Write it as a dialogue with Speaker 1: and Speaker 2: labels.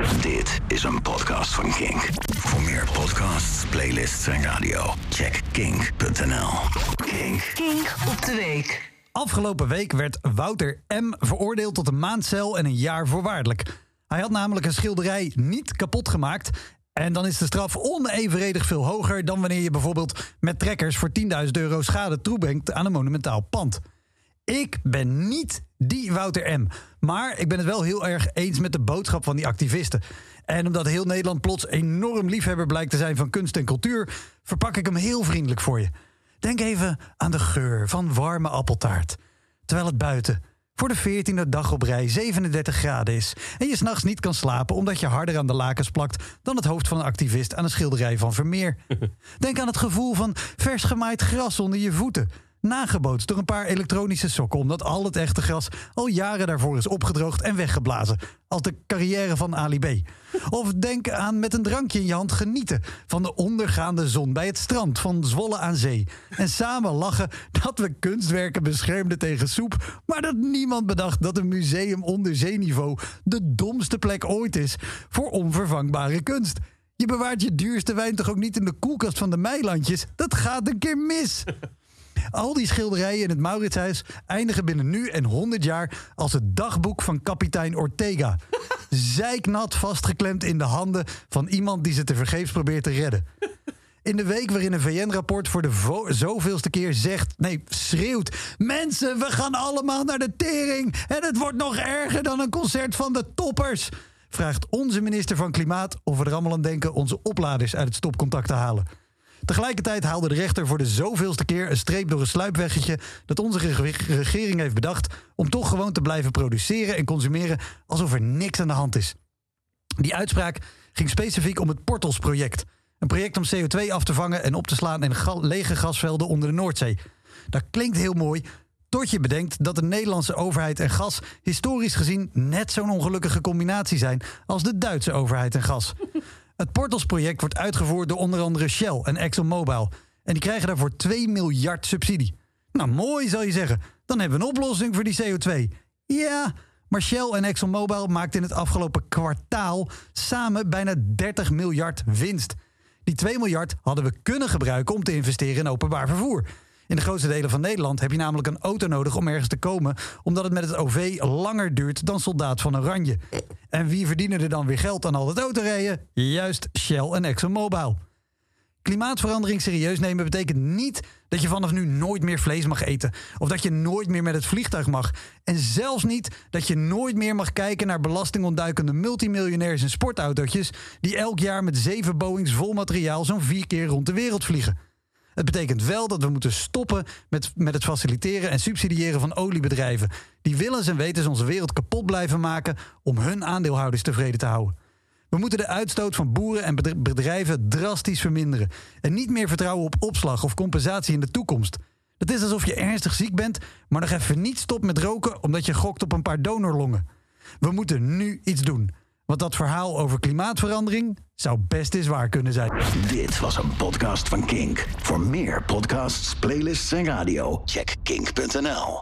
Speaker 1: Dit is een podcast van Kink. Voor meer podcasts, playlists en radio, check kink.nl. Kink.
Speaker 2: Kink op de week.
Speaker 3: Afgelopen week werd Wouter M. veroordeeld tot een maand cel en een jaar voorwaardelijk. Hij had namelijk een schilderij niet kapot gemaakt. En dan is de straf onevenredig veel hoger dan wanneer je bijvoorbeeld met trekkers voor 10.000 euro schade toebrengt aan een monumentaal pand. Ik ben niet die Wouter M. Maar ik ben het wel heel erg eens met de boodschap van die activisten. En omdat heel Nederland plots enorm liefhebber blijkt te zijn van kunst en cultuur, verpak ik hem heel vriendelijk voor je. Denk even aan de geur van warme appeltaart. Terwijl het buiten voor de veertiende dag op rij 37 graden is. En je s'nachts niet kan slapen omdat je harder aan de lakens plakt dan het hoofd van een activist aan een schilderij van Vermeer. Denk aan het gevoel van vers gemaaid gras onder je voeten. Nagebootst door een paar elektronische sokken, omdat al het echte gras al jaren daarvoor is opgedroogd en weggeblazen. Als de carrière van Ali B. Of denk aan met een drankje in je hand genieten van de ondergaande zon bij het strand van Zwolle aan Zee. En samen lachen dat we kunstwerken beschermden tegen soep, maar dat niemand bedacht dat een museum onder zeeniveau de domste plek ooit is voor onvervangbare kunst. Je bewaart je duurste wijn toch ook niet in de koelkast van de Meilandjes? Dat gaat een keer mis. Al die schilderijen in het Mauritshuis eindigen binnen nu en 100 jaar als het dagboek van kapitein Ortega. Zijknat vastgeklemd in de handen van iemand die ze tevergeefs probeert te redden. In de week waarin een VN-rapport voor de zoveelste keer zegt, nee, schreeuwt: Mensen, we gaan allemaal naar de tering en het wordt nog erger dan een concert van de toppers. Vraagt onze minister van Klimaat of we er allemaal aan denken onze opladers uit het stopcontact te halen. Tegelijkertijd haalde de rechter voor de zoveelste keer een streep door een sluipweggetje dat onze reg- regering heeft bedacht om toch gewoon te blijven produceren en consumeren alsof er niks aan de hand is. Die uitspraak ging specifiek om het Portals-project. Een project om CO2 af te vangen en op te slaan in lege gasvelden onder de Noordzee. Dat klinkt heel mooi, tot je bedenkt dat de Nederlandse overheid en gas historisch gezien net zo'n ongelukkige combinatie zijn als de Duitse overheid en gas. Het Portals-project wordt uitgevoerd door onder andere Shell en ExxonMobil. En die krijgen daarvoor 2 miljard subsidie. Nou, mooi zou je zeggen. Dan hebben we een oplossing voor die CO2. Ja, maar Shell en ExxonMobil maakten in het afgelopen kwartaal samen bijna 30 miljard winst. Die 2 miljard hadden we kunnen gebruiken om te investeren in openbaar vervoer. In de grootste delen van Nederland heb je namelijk een auto nodig om ergens te komen, omdat het met het OV langer duurt dan soldaat van Oranje. En wie verdienen er dan weer geld aan al het autorijden? Juist Shell en ExxonMobil. Klimaatverandering serieus nemen betekent niet dat je vanaf nu nooit meer vlees mag eten. Of dat je nooit meer met het vliegtuig mag. En zelfs niet dat je nooit meer mag kijken naar belastingontduikende multimiljonairs en sportautootjes. die elk jaar met zeven Boeings vol materiaal zo'n vier keer rond de wereld vliegen. Het betekent wel dat we moeten stoppen met, met het faciliteren en subsidiëren van oliebedrijven. Die willens en wetens onze wereld kapot blijven maken om hun aandeelhouders tevreden te houden. We moeten de uitstoot van boeren en bedr- bedrijven drastisch verminderen. En niet meer vertrouwen op opslag of compensatie in de toekomst. Het is alsof je ernstig ziek bent, maar nog even niet stopt met roken omdat je gokt op een paar donorlongen. We moeten nu iets doen. Want dat verhaal over klimaatverandering zou best eens waar kunnen zijn.
Speaker 1: Dit was een podcast van Kink. Voor meer podcasts, playlists en radio, check kink.nl.